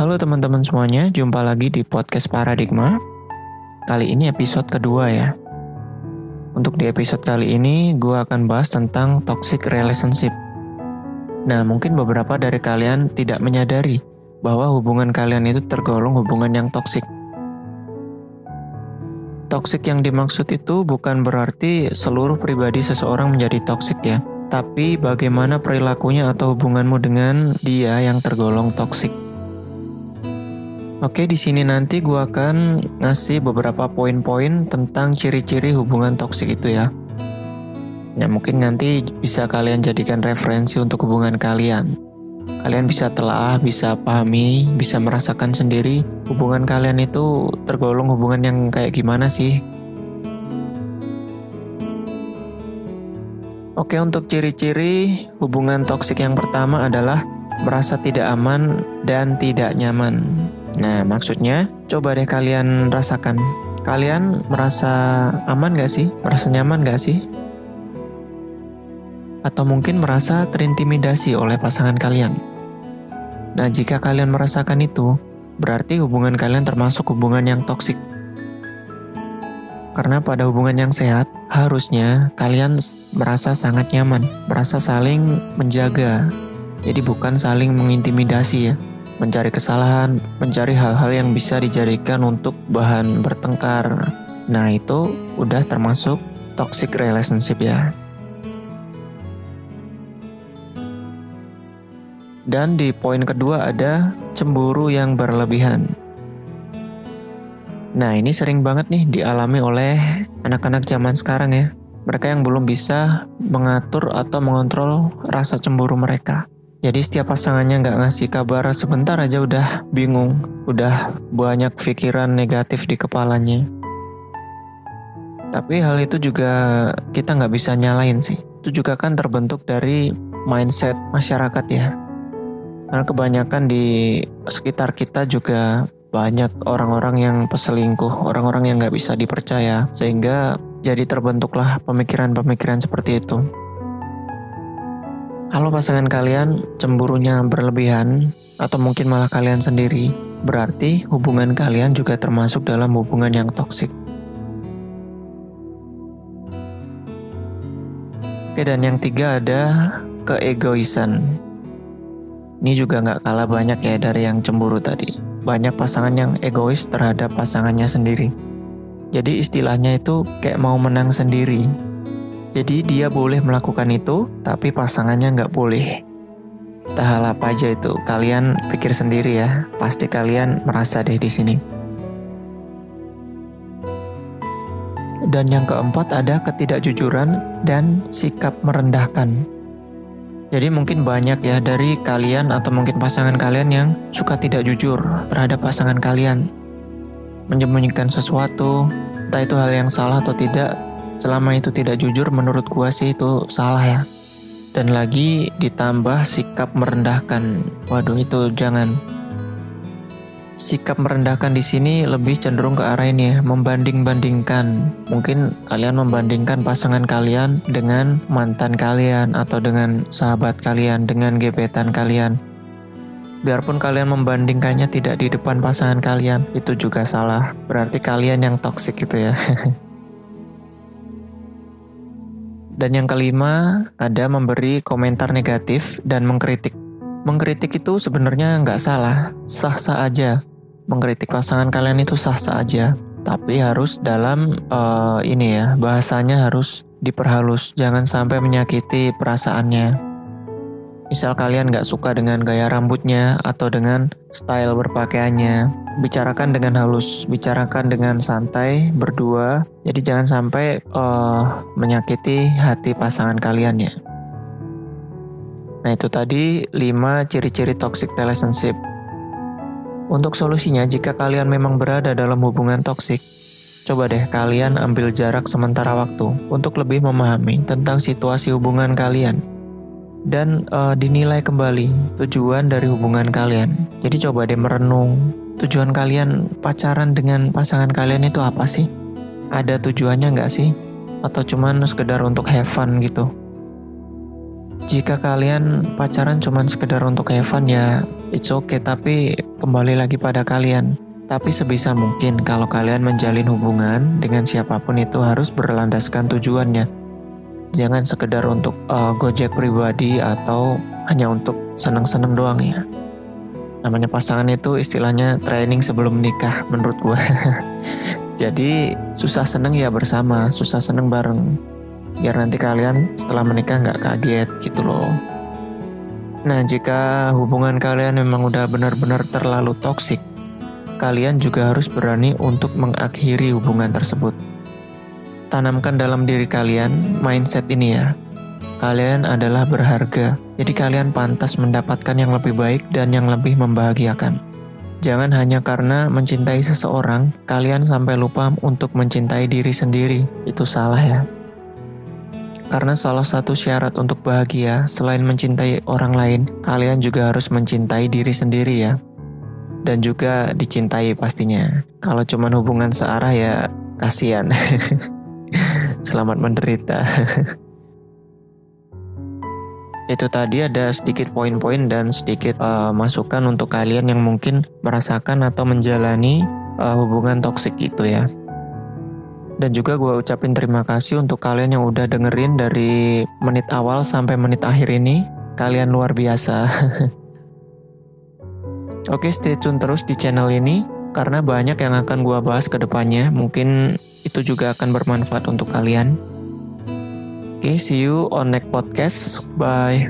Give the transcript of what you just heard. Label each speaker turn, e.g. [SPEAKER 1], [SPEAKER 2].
[SPEAKER 1] Halo teman-teman semuanya, jumpa lagi di podcast Paradigma. Kali ini episode kedua ya. Untuk di episode kali ini, gue akan bahas tentang toxic relationship. Nah, mungkin beberapa dari kalian tidak menyadari bahwa hubungan kalian itu tergolong hubungan yang toksik. Toksik yang dimaksud itu bukan berarti seluruh pribadi seseorang menjadi toksik ya, tapi bagaimana perilakunya atau hubunganmu dengan dia yang tergolong toksik. Oke, di sini nanti gue akan ngasih beberapa poin-poin tentang ciri-ciri hubungan toksik itu ya. Nah, mungkin nanti bisa kalian jadikan referensi untuk hubungan kalian. Kalian bisa telah, bisa pahami, bisa merasakan sendiri hubungan kalian itu tergolong hubungan yang kayak gimana sih. Oke, untuk ciri-ciri hubungan toksik yang pertama adalah merasa tidak aman dan tidak nyaman. Nah, maksudnya coba deh kalian rasakan. Kalian merasa aman gak sih? Merasa nyaman gak sih? Atau mungkin merasa terintimidasi oleh pasangan kalian? Nah, jika kalian merasakan itu, berarti hubungan kalian termasuk hubungan yang toksik. Karena pada hubungan yang sehat, harusnya kalian merasa sangat nyaman, merasa saling menjaga. Jadi bukan saling mengintimidasi ya mencari kesalahan, mencari hal-hal yang bisa dijadikan untuk bahan bertengkar. Nah, itu udah termasuk toxic relationship ya. Dan di poin kedua ada cemburu yang berlebihan. Nah, ini sering banget nih dialami oleh anak-anak zaman sekarang ya. Mereka yang belum bisa mengatur atau mengontrol rasa cemburu mereka. Jadi setiap pasangannya nggak ngasih kabar sebentar aja udah bingung, udah banyak pikiran negatif di kepalanya. Tapi hal itu juga kita nggak bisa nyalain sih. Itu juga kan terbentuk dari mindset masyarakat ya. Karena kebanyakan di sekitar kita juga banyak orang-orang yang peselingkuh, orang-orang yang nggak bisa dipercaya, sehingga jadi terbentuklah pemikiran-pemikiran seperti itu. Kalau pasangan kalian cemburunya berlebihan, atau mungkin malah kalian sendiri, berarti hubungan kalian juga termasuk dalam hubungan yang toksik. Oke, dan yang tiga ada keegoisan. Ini juga nggak kalah banyak ya dari yang cemburu tadi. Banyak pasangan yang egois terhadap pasangannya sendiri. Jadi istilahnya itu kayak mau menang sendiri, jadi dia boleh melakukan itu, tapi pasangannya nggak boleh. Tak hal apa aja itu, kalian pikir sendiri ya. Pasti kalian merasa deh di sini. Dan yang keempat ada ketidakjujuran dan sikap merendahkan. Jadi mungkin banyak ya dari kalian atau mungkin pasangan kalian yang suka tidak jujur terhadap pasangan kalian. Menyembunyikan sesuatu, entah itu hal yang salah atau tidak, Selama itu tidak jujur menurut gua sih itu salah ya. Dan lagi ditambah sikap merendahkan. Waduh itu jangan. Sikap merendahkan di sini lebih cenderung ke arah ini ya, membanding-bandingkan. Mungkin kalian membandingkan pasangan kalian dengan mantan kalian atau dengan sahabat kalian, dengan gebetan kalian. Biarpun kalian membandingkannya tidak di depan pasangan kalian, itu juga salah. Berarti kalian yang toksik gitu ya. Dan yang kelima, ada memberi komentar negatif dan mengkritik. Mengkritik itu sebenarnya nggak salah, sah-sah aja. Mengkritik pasangan kalian itu sah-sah aja. Tapi harus dalam uh, ini ya, bahasanya harus diperhalus, jangan sampai menyakiti perasaannya. Misal kalian nggak suka dengan gaya rambutnya atau dengan style berpakaiannya, bicarakan dengan halus, bicarakan dengan santai berdua. Jadi jangan sampai uh, menyakiti hati pasangan kalian ya. Nah itu tadi 5 ciri-ciri toxic relationship. Untuk solusinya jika kalian memang berada dalam hubungan toksik, coba deh kalian ambil jarak sementara waktu untuk lebih memahami tentang situasi hubungan kalian dan uh, dinilai kembali tujuan dari hubungan kalian. Jadi coba deh merenung, tujuan kalian pacaran dengan pasangan kalian itu apa sih? Ada tujuannya nggak sih? Atau cuman sekedar untuk have fun gitu? Jika kalian pacaran cuman sekedar untuk have fun ya it's okay tapi kembali lagi pada kalian. Tapi sebisa mungkin kalau kalian menjalin hubungan dengan siapa pun itu harus berlandaskan tujuannya. Jangan sekedar untuk uh, gojek pribadi atau hanya untuk seneng-seneng doang ya. Namanya pasangan itu istilahnya training sebelum nikah menurut gue. Jadi susah seneng ya bersama, susah seneng bareng. Biar nanti kalian setelah menikah nggak kaget gitu loh. Nah, jika hubungan kalian memang udah benar-benar terlalu toksik, kalian juga harus berani untuk mengakhiri hubungan tersebut. Tanamkan dalam diri kalian mindset ini ya. Kalian adalah berharga, jadi kalian pantas mendapatkan yang lebih baik dan yang lebih membahagiakan. Jangan hanya karena mencintai seseorang, kalian sampai lupa untuk mencintai diri sendiri. Itu salah ya. Karena salah satu syarat untuk bahagia, selain mencintai orang lain, kalian juga harus mencintai diri sendiri ya. Dan juga dicintai pastinya. Kalau cuma hubungan searah ya kasihan. Selamat menderita. Itu tadi ada sedikit poin-poin dan sedikit uh, masukan untuk kalian yang mungkin merasakan atau menjalani uh, hubungan toksik itu ya. Dan juga gue ucapin terima kasih untuk kalian yang udah dengerin dari menit awal sampai menit akhir ini. Kalian luar biasa. Oke, stay tune terus di channel ini karena banyak yang akan gue bahas ke depannya. Mungkin itu juga akan bermanfaat untuk kalian. Oke, see you on next podcast. Bye.